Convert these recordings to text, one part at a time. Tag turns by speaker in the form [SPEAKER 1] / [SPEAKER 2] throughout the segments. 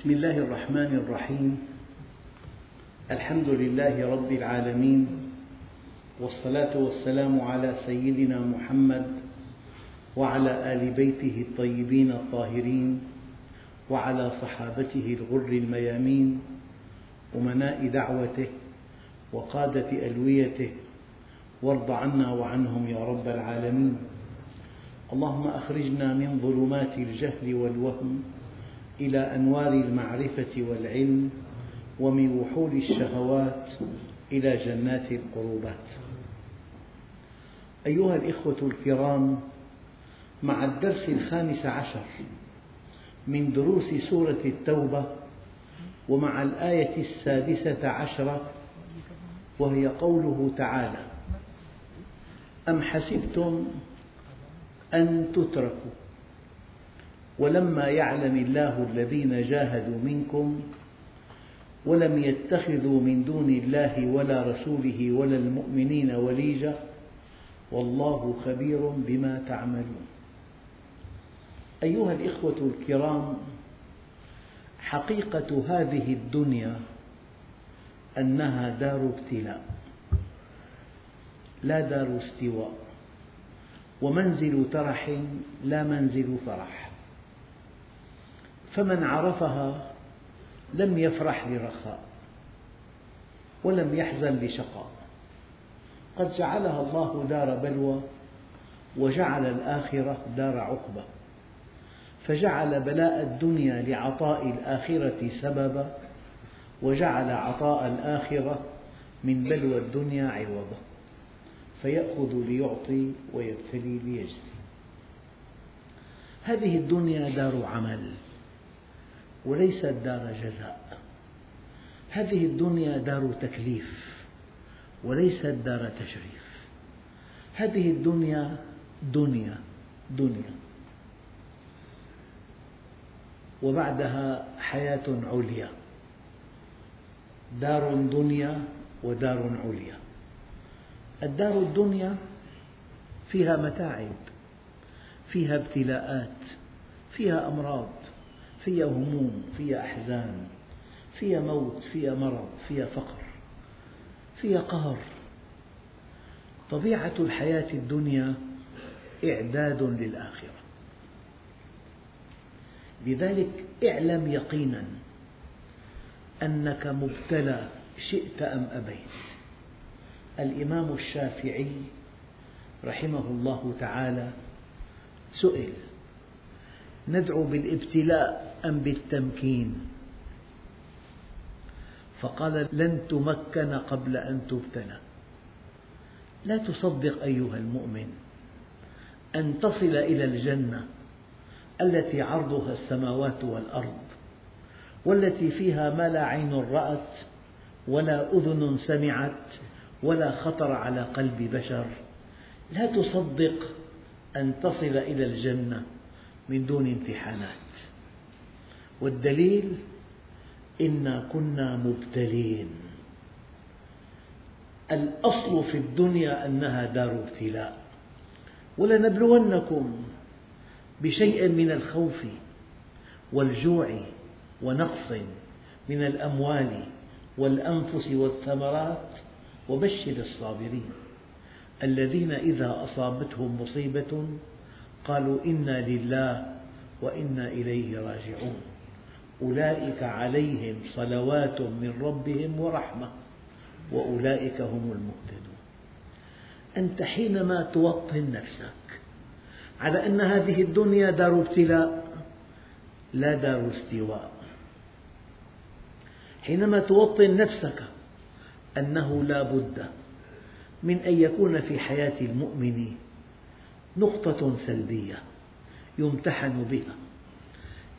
[SPEAKER 1] بسم الله الرحمن الرحيم. الحمد لله رب العالمين والصلاة والسلام على سيدنا محمد وعلى آل بيته الطيبين الطاهرين وعلى صحابته الغر الميامين أمناء دعوته وقادة ألويته وارض عنا وعنهم يا رب العالمين. اللهم أخرجنا من ظلمات الجهل والوهم إلى أنوار المعرفة والعلم ومن وحول الشهوات إلى جنات القربات. أيها الإخوة الكرام مع الدرس الخامس عشر من دروس سورة التوبة ومع الآية السادسة عشرة وهي قوله تعالى أم حسبتم أن تتركوا ولما يعلم الله الذين جاهدوا منكم ولم يتخذوا من دون الله ولا رسوله ولا المؤمنين وليجا والله خبير بما تعملون. أيها الإخوة الكرام حقيقة هذه الدنيا أنها دار ابتلاء لا دار استواء ومنزل ترح لا منزل فرح. فمن عرفها لم يفرح لرخاء ولم يحزن لشقاء قد جعلها الله دار بلوى وجعل الآخرة دار عقبة فجعل بلاء الدنيا لعطاء الآخرة سببا وجعل عطاء الآخرة من بلوى الدنيا عوضا. فيأخذ ليعطي ويبتلي ليجزي. هذه الدنيا دار عمل. وليست دار جزاء. هذه الدنيا دار تكليف وليست دار تشريف. هذه الدنيا دنيا دنيا. وبعدها حياة عليا. دار دنيا ودار عليا. الدار الدنيا فيها متاعب فيها ابتلاءات فيها أمراض. فيها هموم فيها أحزان فيها موت فيها مرض فيها فقر فيها قهر. طبيعة الحياة الدنيا إعداد للآخرة. لذلك اعلم يقينا أنك مبتلى شئت أم أبيت. الإمام الشافعي رحمه الله تعالى سئل ندعو بالابتلاء أم بالتمكين. فقال لن تمكن قبل أن تبتلى. لا تصدق أيها المؤمن أن تصل إلى الجنة التي عرضها السماوات والأرض والتي فيها ما لا عين رأت ولا أذن سمعت ولا خطر على قلب بشر. لا تصدق أن تصل إلى الجنة من دون امتحانات. والدليل إنا كنا مبتلين. الأصل في الدنيا أنها دار ابتلاء. ولنبلونكم بشيء من الخوف والجوع ونقص من الأموال والأنفس والثمرات. وبشر الصابرين الذين إذا أصابتهم مصيبة قالوا إنا لله وإنا إليه راجعون. أولئك عليهم صلوات من ربهم ورحمة وأولئك هم المهتدون. أنت حينما توطن نفسك على أن هذه الدنيا دار ابتلاء لا دار استواء. حينما توطن نفسك أنه لا بد من أن يكون في حياة المؤمن نقطة سلبية يمتحن بها.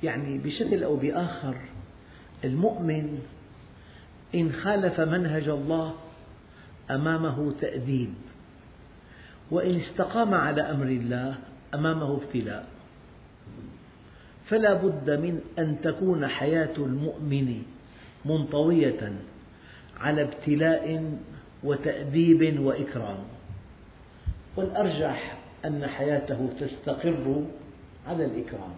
[SPEAKER 1] يعني بشكل أو بآخر المؤمن إن خالف منهج الله أمامه تأديب وإن استقام على أمر الله أمامه ابتلاء. فلا بد من أن تكون حياة المؤمن منطوية على ابتلاء وتأديب وإكرام. والأرجح أن حياته تستقر على الإكرام.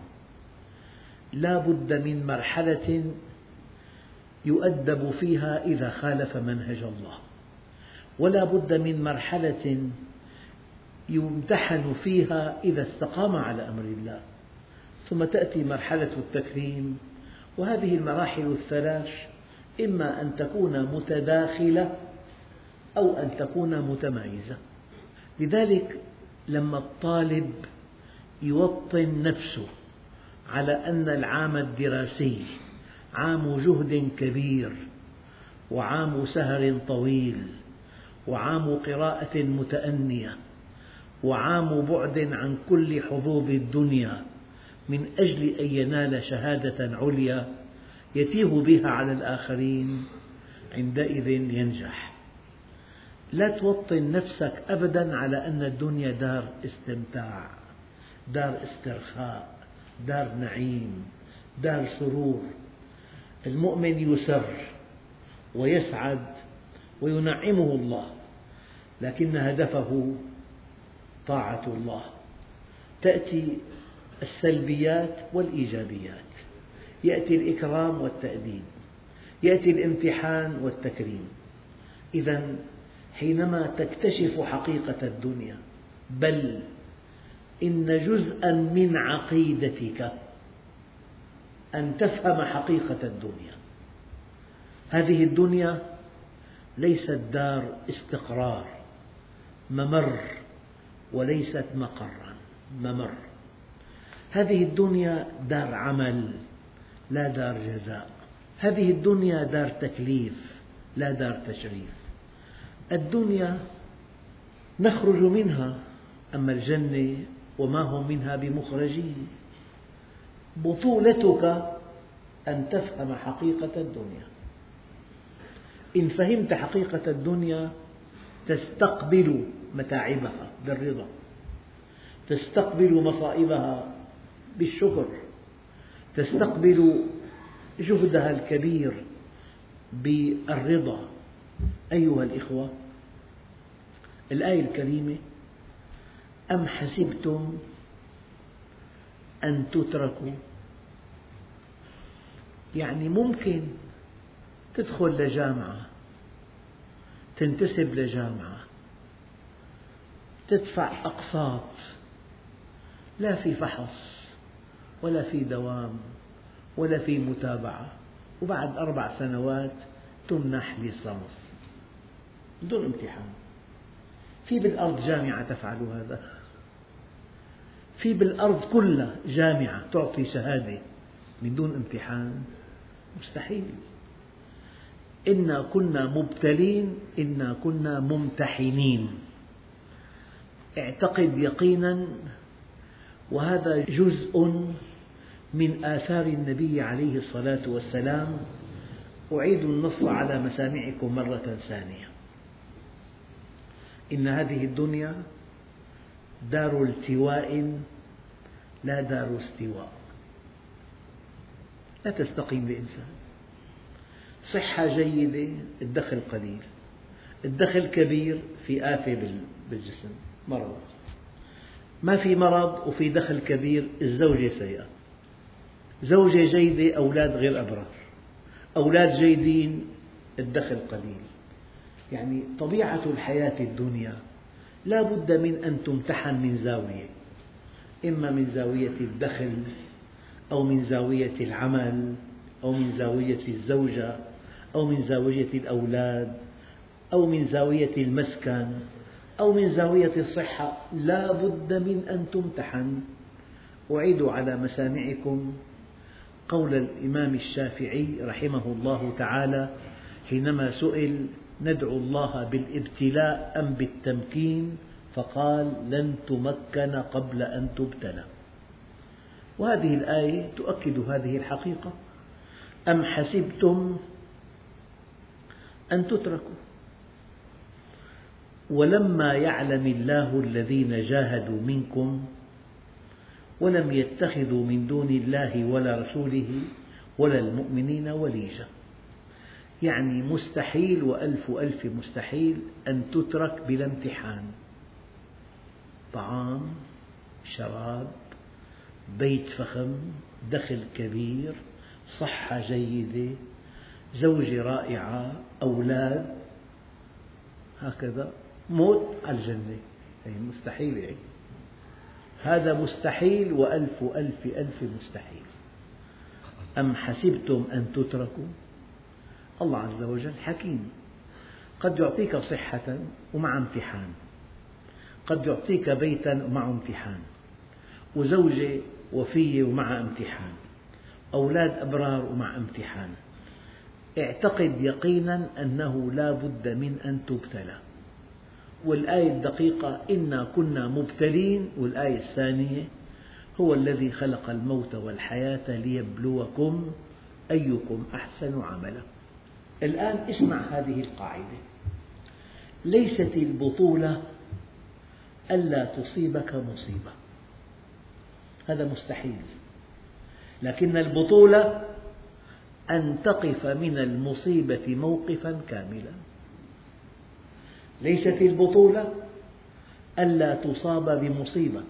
[SPEAKER 1] لا بد من مرحلة يؤدب فيها إذا خالف منهج الله. ولا بد من مرحلة يمتحن فيها إذا استقام على أمر الله. ثم تأتي مرحلة التكريم. وهذه المراحل الثلاث إما أن تكون متداخلة أو أن تكون متمايزة. لذلك لما الطالب يوطن نفسه على أن العام الدراسي عام جهد كبير وعام سهر طويل وعام قراءة متأنية وعام بعد عن كل حظوظ الدنيا من أجل أن ينال شهادة عليا يتيه بها على الآخرين عندئذ ينجح. لا توطن نفسك أبدا على أن الدنيا دار استمتاع دار استرخاء. دار نعيم دار سرور. المؤمن يسر ويسعد وينعمه الله لكن هدفه طاعة الله. تأتي السلبيات والإيجابيات. يأتي الإكرام والتأديب. يأتي الامتحان والتكريم. إذا حينما تكتشف حقيقة الدنيا بل إن جزءا من عقيدتك أن تفهم حقيقة الدنيا. هذه الدنيا ليست دار استقرار ممر وليست مقرا ممر. هذه الدنيا دار عمل لا دار جزاء. هذه الدنيا دار تكليف لا دار تشريف. الدنيا نخرج منها أما الجنة وما هم منها بمخرجين. بطولتك أن تفهم حقيقة الدنيا. إن فهمت حقيقة الدنيا تستقبل متاعبها بالرضا. تستقبل مصائبها بالشكر. تستقبل جهدها الكبير بالرضا. أيها الإخوة الآية الكريمة أم حسبتم أن تتركوا؟ يعني ممكن تدخل لجامعة تنتسب لجامعة تدفع أقساط لا في فحص ولا في دوام ولا في متابعة وبعد أربع سنوات تمنح ليسانس بدون امتحان. في بالأرض جامعة تفعل هذا. في بالأرض كلها جامعة تعطي شهادة من دون امتحان. مستحيل. إنا كنا مبتلين إنا كنا ممتحنين. اعتقد يقينا وهذا جزء من آثار النبي عليه الصلاة والسلام. أعيد النص على مسامعكم مرة ثانية. إن هذه الدنيا دار التواء لا دار استواء. لا تستقيم لإنسان صحة جيدة الدخل قليل. الدخل كبير في آفة بالجسم مرض. ما في مرض وفي دخل كبير الزوجة سيئة. زوجة جيدة أولاد غير أبرار. أولاد جيدين الدخل قليل. يعني طبيعة الحياة الدنيا لا بد من أن تمتحن من زاوية. إما من زاوية الدخل أو من زاوية العمل أو من زاوية الزوجة أو من زاوية الأولاد أو من زاوية المسكن أو من زاوية الصحة لا بد من أن تمتحن. أعيد على مسامعكم قول الإمام الشافعي رحمه الله تعالى حينما سئل ندعو الله بالابتلاء أم بالتمكين؟ فقال لن تمكن قبل أن تبتلى وهذه الآية تؤكد هذه الحقيقة. أم حسبتم أن تتركوا؟ ولما يعلم الله الذين جاهدوا منكم ولم يتخذوا من دون الله ولا رسوله ولا المؤمنين وليجا يعني مستحيل وألف ألف مستحيل أن تترك بلا امتحان. طعام شراب بيت فخم دخل كبير صحة جيدة زوجة رائعة أولاد. هكذا. موت على الجنة. هي مستحيل يعني. هذا مستحيل وألف ألف ألف مستحيل. أم حسبتم أن تتركوا؟ الله عز وجل حكيم. قد يعطيك صحة ومع امتحان. قد يعطيك بيتا ومع امتحان وزوجة وفية ومع امتحان أولاد أبرار ومع امتحان. اعتقد يقينا أنه لا بد من أن تبتلى. والآية الدقيقة إنا كنا مبتلين والآية الثانية هو الذي خلق الموت والحياة ليبلوكم أيكم أحسن عملا. الآن اسمع هذه القاعدة. ليست البطولة ألا تصيبك مصيبة. هذا مستحيل. لكن البطولة أن تقف من المصيبة موقفا كاملا. ليست البطولة ألا تصاب بمصيبة.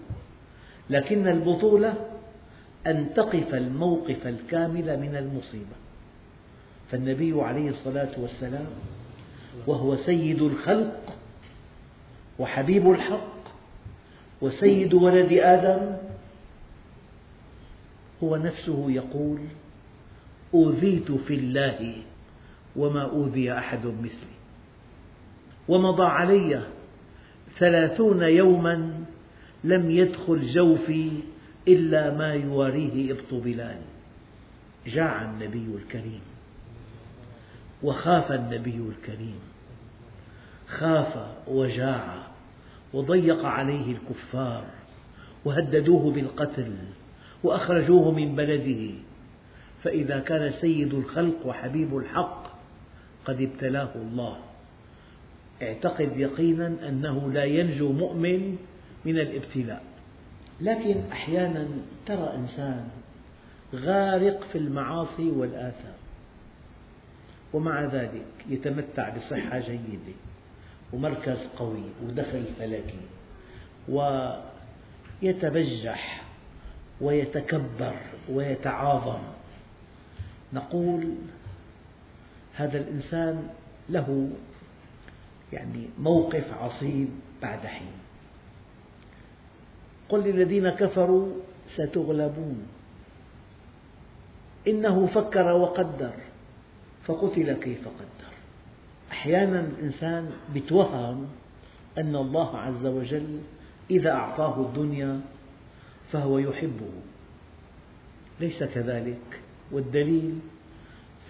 [SPEAKER 1] لكن البطولة أن تقف الموقف الكامل من المصيبة. فالنبي عليه الصلاة والسلام وهو سيد الخلق وحبيب الحق وسيد ولد آدم هو نفسه يقول أوذيت في الله وما أوذي أحد مثلي. ومضى علي ثلاثون يوما لم يدخل جوفي إلا ما يواريه إبط بلال. جاع النبي الكريم وخاف النبي الكريم خاف وجاع وضيق عليه الكفار وهددوه بالقتل وأخرجوه من بلده. فإذا كان سيد الخلق وحبيب الحق قد ابتلاه الله. اعتقد يقينا أنه لا ينجو مؤمن من الابتلاء. لكن أحيانا ترى إنسان غارق في المعاصي والآثام ومع ذلك يتمتع بصحة جيدة. ومركز قوي ودخل فلكي ويتبجح ويتكبر ويتعاظم. نقول هذا الإنسان له يعني موقف عصيب بعد حين. قل للذين كفروا ستغلبون. إنه فكر وقدر فقتل كيف قدر. أحيانا الإنسان يتوهم أن الله عز وجل إذا أعطاه الدنيا فهو يحبه. ليس كذلك. والدليل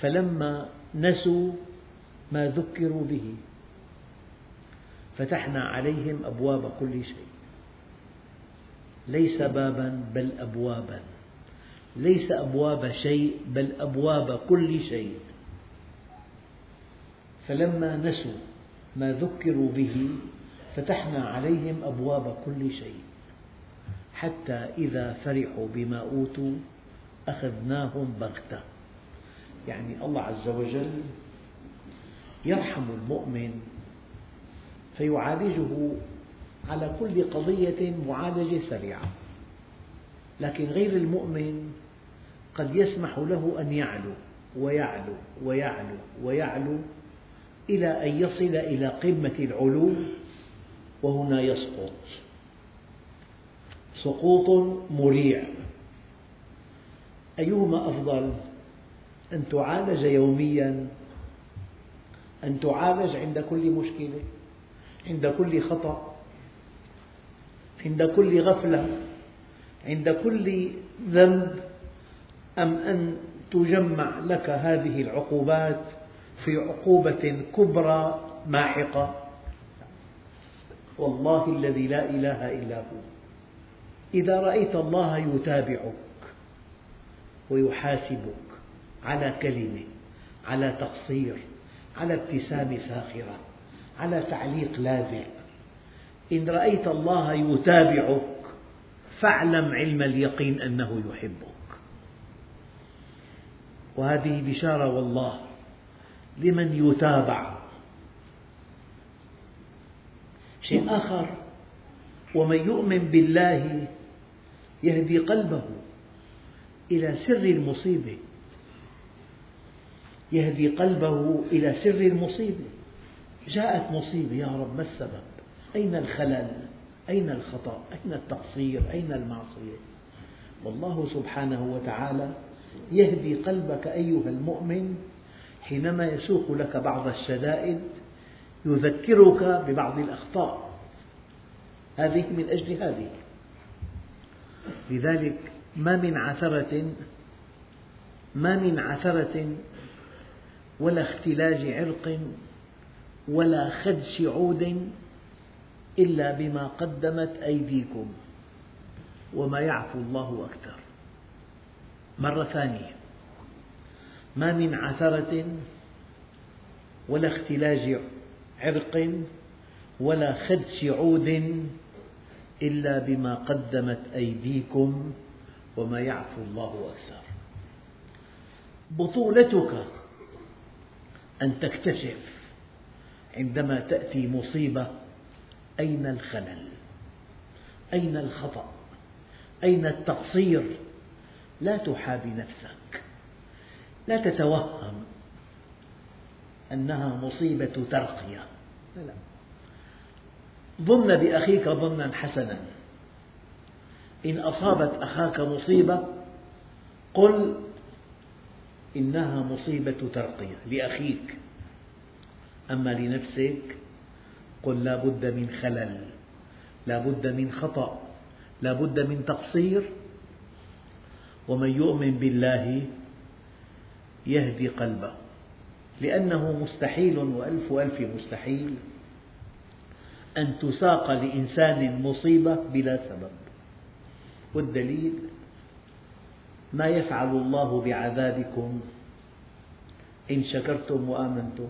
[SPEAKER 1] فلما نسوا ما ذكروا به فتحنا عليهم أبواب كل شيء. ليس بابا بل أبوابا. ليس أبواب شيء بل أبواب كل شيء. فلما نسوا ما ذكروا به فتحنا عليهم أبواب كل شيء حتى إذا فرحوا بما أوتوا أخذناهم بغتة. يعني الله عز وجل يرحم المؤمن فيعالجه على كل قضية معالجة سريعة. لكن غير المؤمن قد يسمح له أن يعلو ويعلو ويعلو ويعلو إلى أن يصل إلى قمة العلو وهنا يسقط. سقوط مريع. أيهما أفضل؟ أن تعالج يوميا أن تعالج عند كل مشكلة عند كل خطأ عند كل غفلة عند كل ذنب أم أن تجمع لك هذه العقوبات في عقوبة كبرى ماحقة. والله الذي لا إله إلا هو. إذا رأيت الله يتابعك ويحاسبك على كلمة على تقصير على ابتسامة ساخرة على تعليق لاذع إن رأيت الله يتابعك فاعلم علم اليقين أنه يحبك. وهذه بشارة والله لمن يتابع. شيء آخر ومن يؤمن بالله يهدي قلبه إلى سر المصيبة. يهدي قلبه إلى سر المصيبة. جاءت مصيبة يا رب ما السبب؟ أين الخلل؟ أين الخطأ؟ أين التقصير؟ أين المعصية؟ والله سبحانه وتعالى يهدي قلبك أيها المؤمن حينما يسوق لك بعض الشدائد يذكرك ببعض الأخطاء. هذه من أجل هذه. لذلك ما من عثرة ما من عثرة ولا اختلاج عرق ولا خدش عود إلا بما قدمت أيديكم وما يعفو الله أكثر. مرة ثانية. ما من عثرة ولا اختلاج عرق ولا خدش عود إلا بما قدمت أيديكم وما يعفو الله أكثر. بطولتك أن تكتشف عندما تأتي مصيبة أين الخلل؟ أين الخطأ؟ أين التقصير؟ لا تحابي نفسك. لا تتوهم أنها مصيبة ترقية. لا ظن بأخيك ظنا حسنا. إن أصابت أخاك مصيبة قل إنها مصيبة ترقية لأخيك. أما لنفسك قل لا بد من خلل لا بد من خطأ لا بد من تقصير. ومن يؤمن بالله يهدي قلبه. لأنه مستحيل وألف ألف مستحيل أن تساق لإنسان مصيبة بلا سبب. والدليل ما يفعل الله بعذابكم إن شكرتم وآمنتم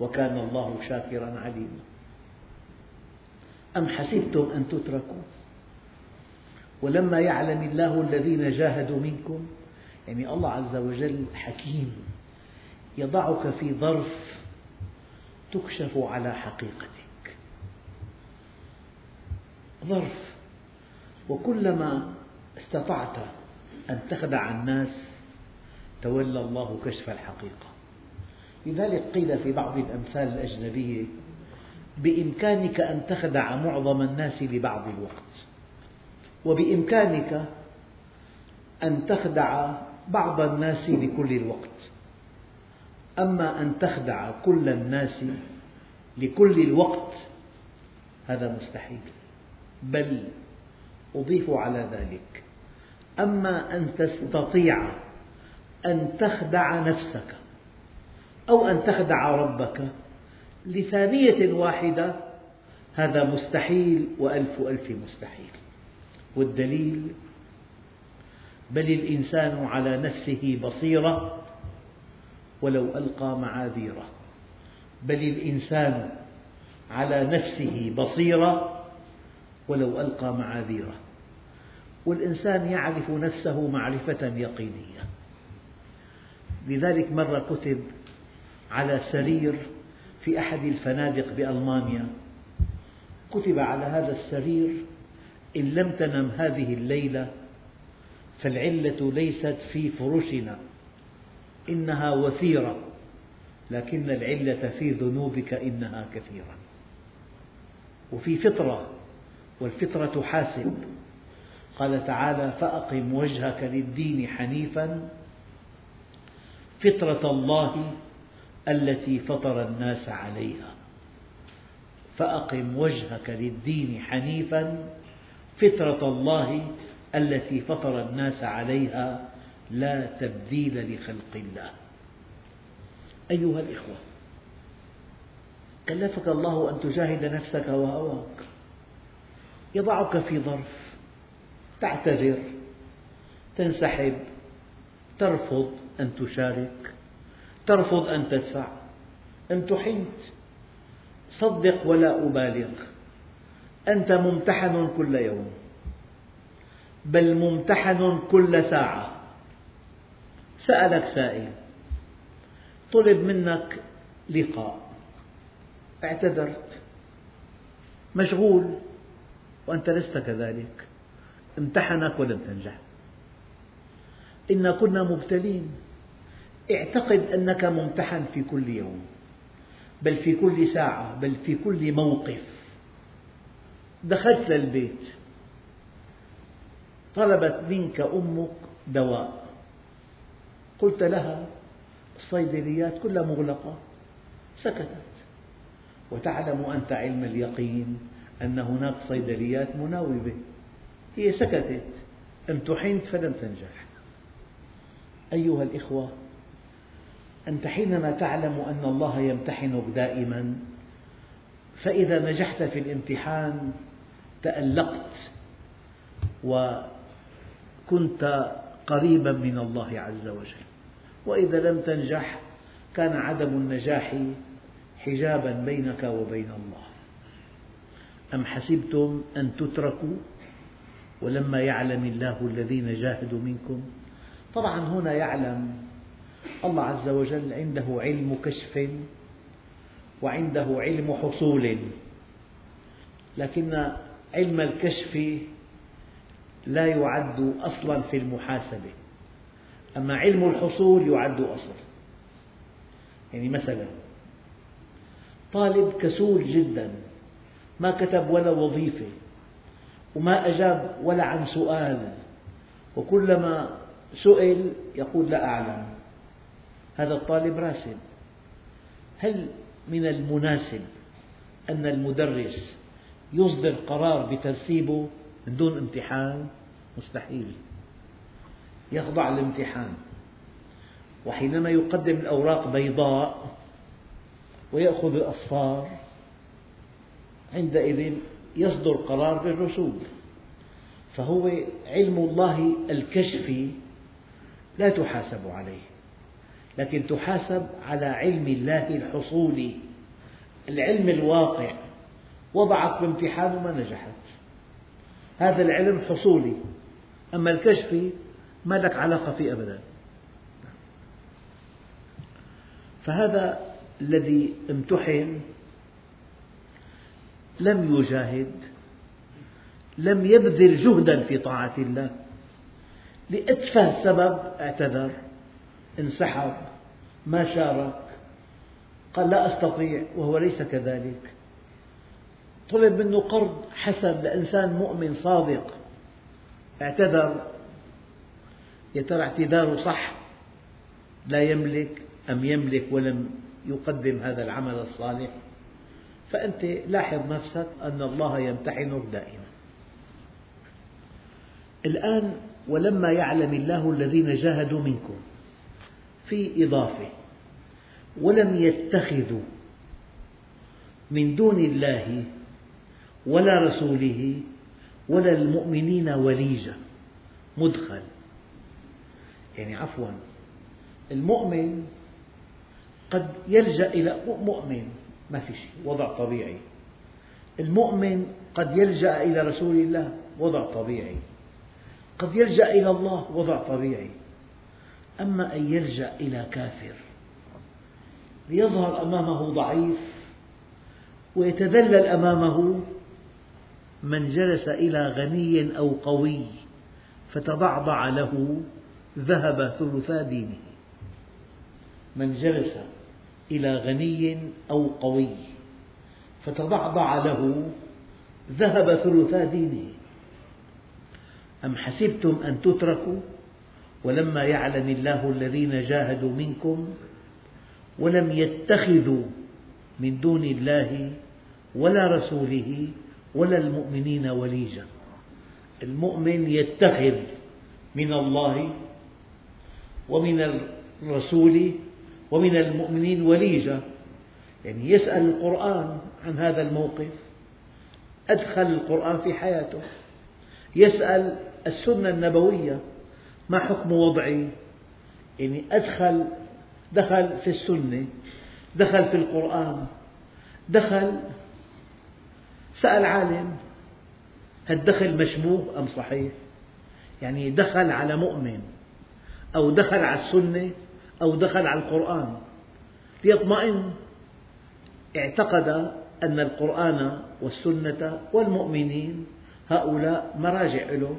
[SPEAKER 1] وكان الله شاكرا عليما. أم حسبتم أن تتركوا؟ ولما يعلم الله الذين جاهدوا منكم يعني الله عز وجل حكيم يضعك في ظرف تكشف على حقيقتك. ظرف. وكلما استطعت أن تخدع الناس تولى الله كشف الحقيقة. لذلك قيل في بعض الأمثال الأجنبية بإمكانك أن تخدع معظم الناس لبعض الوقت. وبإمكانك أن تخدع بعض الناس لكل الوقت. أما أن تخدع كل الناس لكل الوقت هذا مستحيل. بل أضيف على ذلك. أما أن تستطيع أن تخدع نفسك أو أن تخدع ربك لثانية واحدة هذا مستحيل وألف ألف مستحيل. والدليل بل الإنسان على نفسه بصيرة ولو ألقى معاذيره. بل الإنسان على نفسه بصيرة ولو ألقى معاذيره. والإنسان يعرف نفسه معرفة يقينية. لذلك مرة كتب على سرير في أحد الفنادق بألمانيا. كتب على هذا السرير إن لم تنم هذه الليلة فالعلة ليست في فرشنا إنها وثيرة لكن العلة في ذنوبك إنها كثيرة. وفي فطرة والفطرة حاسب. قال تعالى فأقم وجهك للدين حنيفا فطرة الله التي فطر الناس عليها. فأقم وجهك للدين حنيفا فطرة الله التي فطر الناس عليها لا تبديل لخلق الله. أيها الإخوة كلفك الله أن تجاهد نفسك وهواك يضعك في ظرف تعتذر تنسحب ترفض أن تشارك ترفض أن تدفع امتحنت صدق ولا أبالغ أنت ممتحن كل يوم. بل ممتحن كل ساعة. سألك سائل طلب منك لقاء. اعتذرت. مشغول وأنت لست كذلك. امتحنك ولم تنجح. إنا كنا مبتلين. اعتقد أنك ممتحن في كل يوم. بل في كل ساعة بل في كل موقف. دخلت للبيت. طلبت منك أمك دواء. قلت لها الصيدليات كلها مغلقة. سكتت. وتعلم أنت علم اليقين أن هناك صيدليات مناوبة. هي سكتت. امتحنت فلم تنجح. أيها الإخوة أنت حينما تعلم أن الله يمتحنك دائما فإذا نجحت في الامتحان تألقت وكنت قريبا من الله عز وجل. وإذا لم تنجح كان عدم النجاح حجابا بينك وبين الله. أم حسبتم أن تتركوا؟ ولما يعلم الله الذين جاهدوا منكم؟ طبعا هنا يعلم الله عز وجل عنده علم كشف وعنده علم حصول. لكن علم الكشف لا يعد أصلا في المحاسبة. أما علم الحصول يعد أصلا. يعني مثلا طالب كسول جدا ما كتب ولا وظيفة وما أجاب ولا عن سؤال وكلما سئل يقول لا أعلم. هذا الطالب راسب. هل من المناسب أن المدرس يصدر قرار بترسيبه؟ من دون امتحان مستحيل. يخضع للامتحان. وحينما يقدم الأوراق بيضاء ويأخذ الأصفار عندئذ يصدر قرار بالرسوب. فهو علم الله الكشفي لا تحاسب عليه لكن تحاسب على علم الله الحصولي العلم الواقع. وضعك بامتحان وما نجحت. هذا العلم حصولي. أما الكشفي ما لك علاقة فيه أبدا. فهذا الذي امتحن لم يجاهد لم يبذل جهدا في طاعة الله. لأتفه سبب اعتذر انسحب ما شارك قال لا أستطيع وهو ليس كذلك. طلب منه قرض حسن لإنسان مؤمن صادق. اعتذر. يا ترى اعتذاره صح؟ لا يملك أم يملك ولم يقدم هذا العمل الصالح؟ فأنت لاحظ نفسك أن الله يمتحنك دائما. الآن ولما يعلم الله الذين جاهدوا منكم في إضافة ولم يتخذوا من دون الله ولا رسوله ولا المؤمنين وليجة مدخل. يعني عفوا المؤمن قد يلجأ إلى مؤمن ما في شيء وضع طبيعي. المؤمن قد يلجأ إلى رسول الله وضع طبيعي. قد يلجأ إلى الله وضع طبيعي. أما أن يلجأ إلى كافر ليظهر أمامه ضعيف ويتذلل أمامه من جلس إلى غني أو قوي فتضعضع له ذهب ثلثا دينه. من جلس إلى غني أو قوي فتضعضع له ذهب ثلثا دينه. أم حسبتم أن تتركوا؟ ولما يعلم الله الذين جاهدوا منكم ولم يتخذوا من دون الله ولا رسوله ولا المؤمنين وليجا المؤمن يتخذ من الله ومن الرسول ومن المؤمنين وليجا يعني يسأل القرآن عن هذا الموقف أدخل القرآن في حياته يسأل السنة النبوية ما حكم وضعي. يعني أدخل دخل في السنة دخل في القرآن دخل سأل عالم الدخل مشبوه أم صحيح؟ يعني دخل على مؤمن أو دخل على السنة أو دخل على القرآن. ليطمئن. اعتقد أن القرآن والسنة والمؤمنين هؤلاء مراجع له.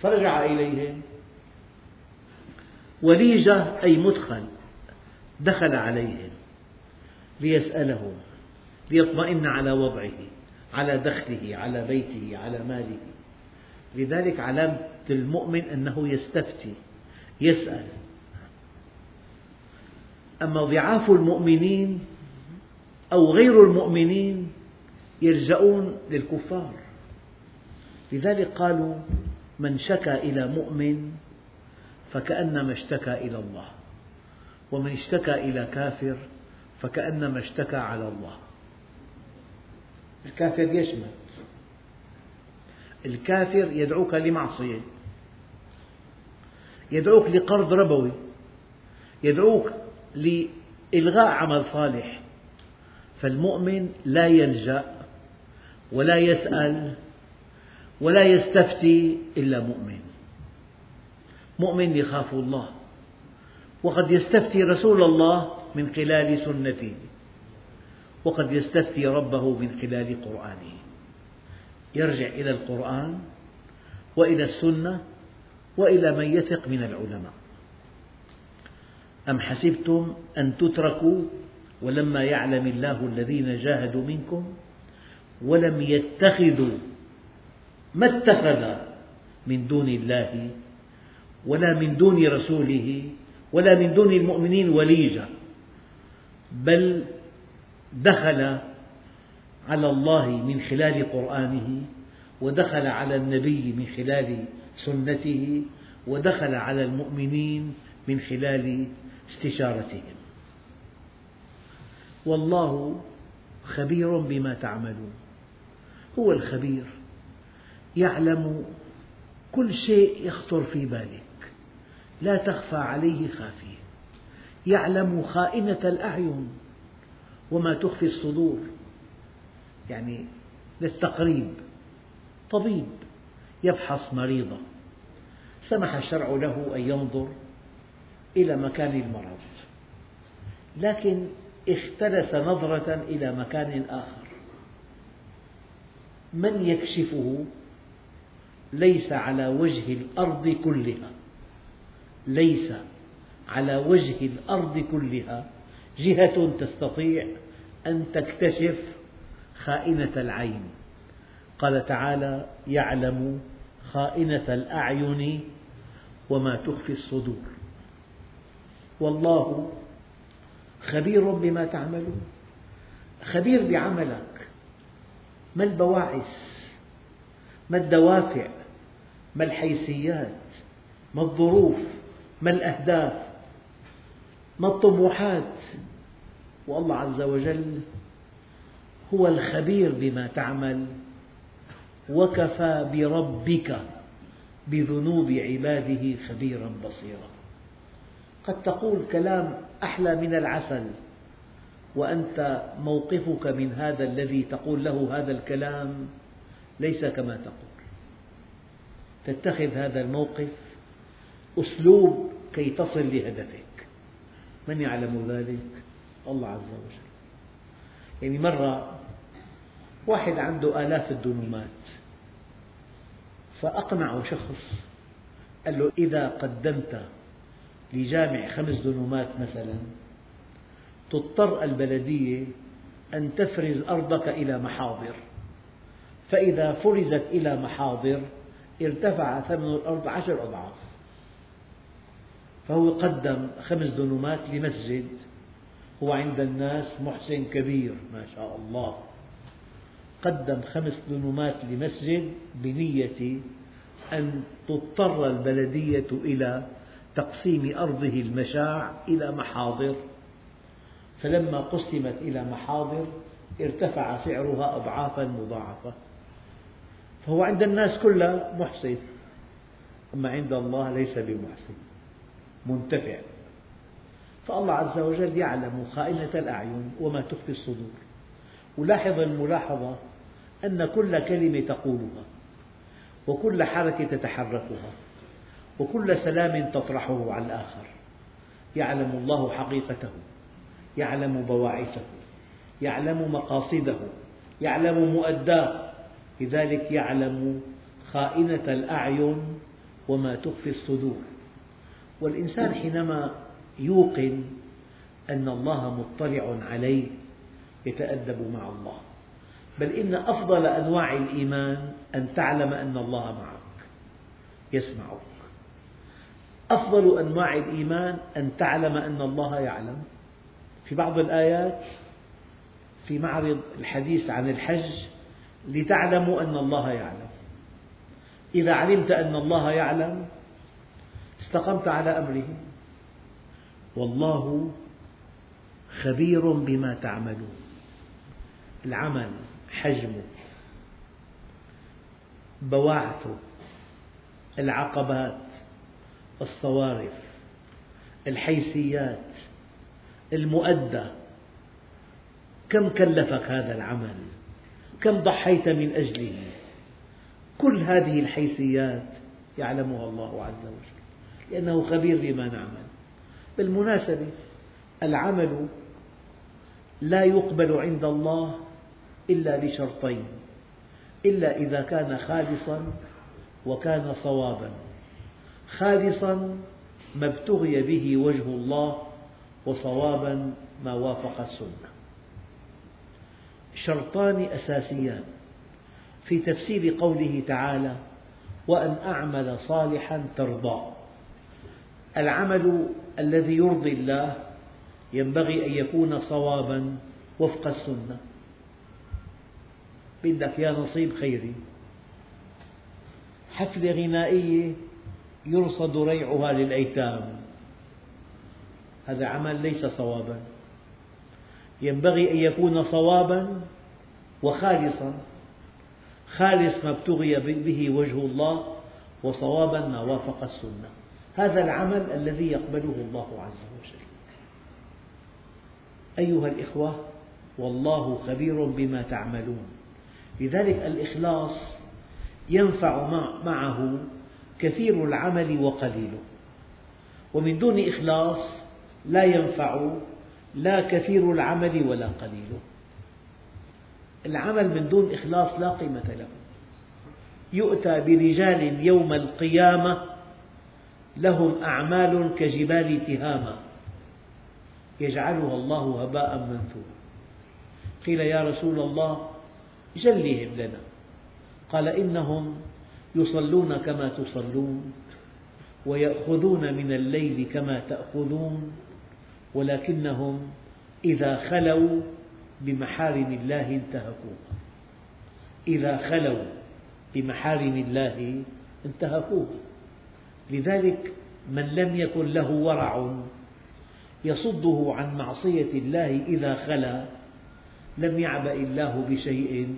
[SPEAKER 1] فرجع إليهم. وليجة أي مدخل دخل عليهم. ليسألهم. ليطمئن على وضعه. على دخله على بيته على ماله. لذلك علامة المؤمن أنه يستفتي يسأل. أما ضعاف المؤمنين أو غير المؤمنين يلجؤون للكفار. لذلك قالوا من شكا إلى مؤمن فكأنما اشتكى إلى الله ومن اشتكى إلى كافر فكأنما اشتكى على الله. الكافر يشمت الكافر يدعوك لمعصية. يدعوك لقرض ربوي. يدعوك لإلغاء عمل صالح. فالمؤمن لا يلجأ ولا يسأل ولا يستفتي إلا مؤمن. مؤمن يخاف الله. وقد يستفتي رسول الله من خلال سنته. وقد يستفتي ربه من خلال قرآنه. يرجع إلى القرآن وإلى السنة وإلى من يثق من العلماء. أم حسبتم أن تتركوا ولما يعلم الله الذين جاهدوا منكم ولم يتخذوا ما اتخذ من دون الله ولا من دون رسوله ولا من دون المؤمنين وليجا بل دخل على الله من خلال قرآنه ودخل على النبي من خلال سنته ودخل على المؤمنين من خلال استشارتهم. والله خبير بما تعملون. هو الخبير يعلم كل شيء يخطر في بالك. لا تخفى عليه خافية. يعلم خائنة الأعين. وما تخفي الصدور. يعني للتقريب طبيب يفحص مريضا. سمح الشرع له أن ينظر إلى مكان المرض لكن اختلس نظرة إلى مكان آخر. من يكشفه؟ ليس على وجه الأرض كلها. ليس على وجه الأرض كلها. جهة تستطيع أن تكتشف خائنة العين. قال تعالى يعلم خائنة الأعين وما تخفي الصدور. والله خبير بما تعملون خبير بعملك. ما البواعث؟ ما الدوافع؟ ما الحيثيات؟ ما الظروف؟ ما الأهداف؟ ما الطموحات؟ والله عز وجل هو الخبير بما تعمل وكفى بربك بذنوب عباده خبيرا بصيرا. قد تقول كلام أحلى من العسل وأنت موقفك من هذا الذي تقول له هذا الكلام ليس كما تقول. تتخذ هذا الموقف أسلوب كي تصل لهدفك. من يعلم ذلك؟ الله عز وجل. يعني مرة واحد عنده آلاف الدنومات فأقنعه شخص قال له إذا قدمت لجامع خمس دنومات مثلا تضطر البلدية أن تفرز أرضك إلى محاضر. فإذا فرزت إلى محاضر ارتفع ثمن الأرض عشر أضعاف. فهو قدم خمس دنومات لمسجد هو عند الناس محسن كبير ما شاء الله. قدم خمس دنومات لمسجد بنية أن تضطر البلدية إلى تقسيم أرضه المشاع إلى محاضر. فلما قسمت إلى محاضر ارتفع سعرها أضعافا مضاعفة. فهو عند الناس كلها محسن. أما عند الله ليس بمحسن. منتفع. فالله عز وجل يعلم خائنة الأعين وما تخفي الصدور. ولاحظ الملاحظة أن كل كلمة تقولها وكل حركة تتحركها وكل سلام تطرحه على الآخر. يعلم الله حقيقته يعلم بواعثه يعلم مقاصده يعلم مؤداه. لذلك يعلم خائنة الأعين وما تخفي الصدور. والإنسان حينما يوقن أن الله مطلع عليه يتأدب مع الله. بل إن أفضل أنواع الإيمان أن تعلم أن الله معك يسمعك. أفضل أنواع الإيمان أن تعلم أن الله يعلم. في بعض الآيات في معرض الحديث عن الحج لتعلموا أن الله يعلم. إذا علمت أن الله يعلم استقمت على أمره. والله خبير بما تعملون. العمل حجمه بواعثه العقبات الصوارف الحيثيات المؤدى كم كلفك هذا العمل؟ كم ضحيت من أجله؟ كل هذه الحيثيات يعلمها الله عز وجل لأنه خبير بما نعمل. بالمناسبة العمل لا يقبل عند الله إلا لشرطين إلا إذا كان خالصا وكان صوابا. خالصا ما ابتغي به وجه الله وصوابا ما وافق السنة. شرطان أساسيان. في تفسير قوله تعالى وأن أعمل صالحا ترضاه العمل الذي يرضي الله ينبغي أن يكون صوابا وفق السنة. بدك يا نصيب خيري. حفلة غنائية يرصد ريعها للأيتام. هذا عمل ليس صوابا. ينبغي أن يكون صوابا وخالصا. خالص ما ابتغي به وجه الله وصوابا ما وافق السنة. هذا العمل الذي يقبله الله عز وجل. أيها الإخوة والله خبير بما تعملون. لذلك الإخلاص ينفع معه كثير العمل وقليله. ومن دون إخلاص لا ينفع لا كثير العمل ولا قليله. العمل من دون إخلاص لا قيمة له. يؤتى برجال يوم القيامة لهم أعمال كجبال تهامة. يجعلها الله هباء منثورا. قيل يا رسول الله جلهم لنا. قال إنهم يصلون كما تصلون ويأخذون من الليل كما تأخذون ولكنهم إذا خلوا بمحارم الله انتهكوها إذا خلوا بمحارم الله انتهكوها لذلك من لم يكن له ورع يصده عن معصية الله إذا خلا لم يعبأ الله بشيء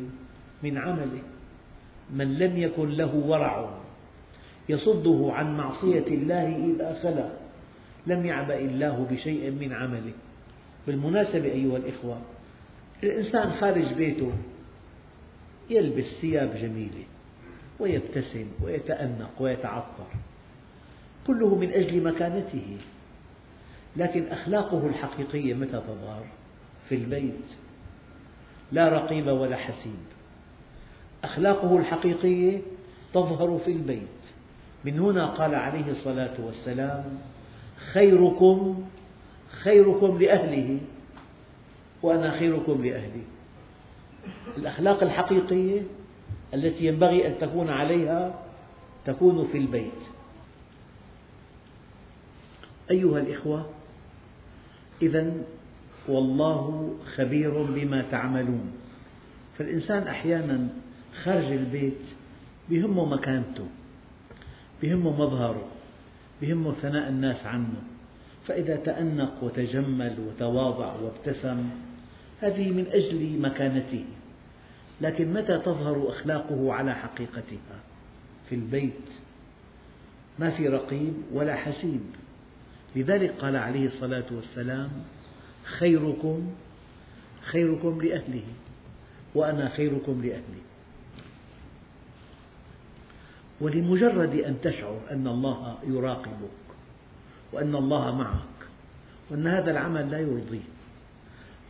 [SPEAKER 1] من عمله. من لم يكن له ورع يصده عن معصية الله إذا خلا لم يعبأ الله بشيء من عمله. بالمناسبة أيها الإخوة الإنسان خارج بيته يلبس ثياب جميلة ويبتسم ويتأنق ويتعطر. كله من أجل مكانته. لكن أخلاقه الحقيقية متى تظهر؟ في البيت. لا رقيب ولا حسيب. أخلاقه الحقيقية تظهر في البيت. من هنا قال عليه الصلاة والسلام خيركم خيركم لأهله وأنا خيركم لأهلي. الأخلاق الحقيقية التي ينبغي أن تكون عليها تكون في البيت. أيها الإخوة إذا والله خبير بما تعملون. فالإنسان أحيانا خارج البيت بهمه مكانته بهمه مظهره بهمه ثناء الناس عنه. فإذا تأنق وتجمل وتواضع وابتسم هذه من أجل مكانته. لكن متى تظهر أخلاقه على حقيقتها؟ في البيت. ما في رقيب ولا حسيب. لذلك قال عليه الصلاة والسلام خيركم خيركم لأهله وأنا خيركم لأهلي. ولمجرد أن تشعر أن الله يراقبك وأن الله معك وأن هذا العمل لا يرضيه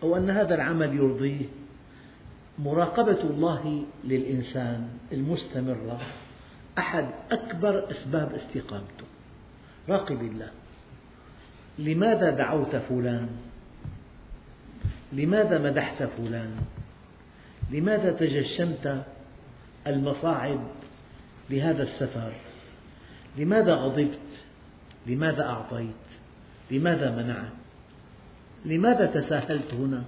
[SPEAKER 1] أو أن هذا العمل يرضيه مراقبة الله للإنسان المستمرة أحد أكبر أسباب استقامته. راقب الله. لماذا دعوت فلان؟ لماذا مدحت فلان؟ لماذا تجشمت المصاعب لهذا السفر؟ لماذا غضبت؟ لماذا أعطيت؟ لماذا منعت؟ لماذا تساهلت هنا؟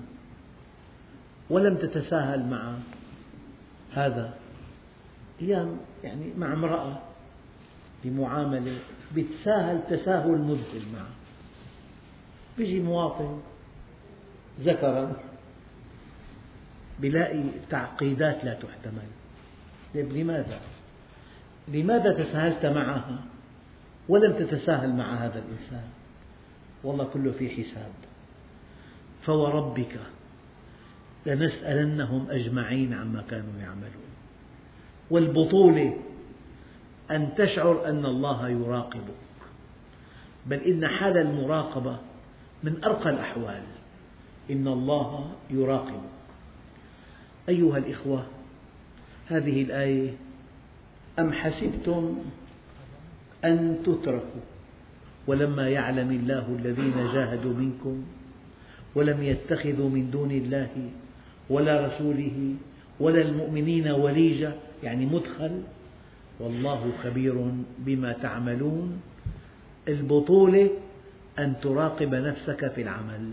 [SPEAKER 1] ولم تتساهل مع هذا؟ أيام يعني مع امرأة بمعاملة بتساهل تساهل مذهل معه بيجي مواطن ذكرا بلاقي تعقيدات لا تحتمل طيب لماذا؟ لماذا تساهلت معها ولم تتساهل مع هذا الإنسان؟ والله كله في حساب فوربك لنسألنهم أجمعين عما كانوا يعملون والبطولة أن تشعر أن الله يراقبك بل إن حال المراقبة من أرقى الأحوال. إن الله يراقبك أيها الإخوة هذه الآية أم حسبتم أن تتركوا؟ ولما يعلم الله الذين جاهدوا منكم ولم يتخذوا من دون الله ولا رسوله ولا المؤمنين وليجة يعني مدخل والله خبير بما تعملون. البطولة أن تراقب نفسك في العمل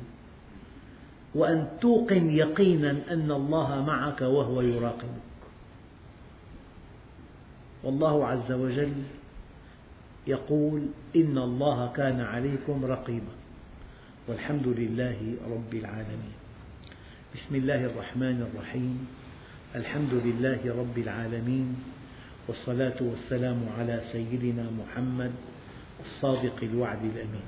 [SPEAKER 1] وأن توقن يقينا أن الله معك وهو يراقبك. والله عز وجل يقول إن الله كان عليكم رقيبا. والحمد لله رب العالمين. بسم الله الرحمن الرحيم. الحمد لله رب العالمين. والصلاة والسلام على سيدنا محمد الصادق الوعد الأمين.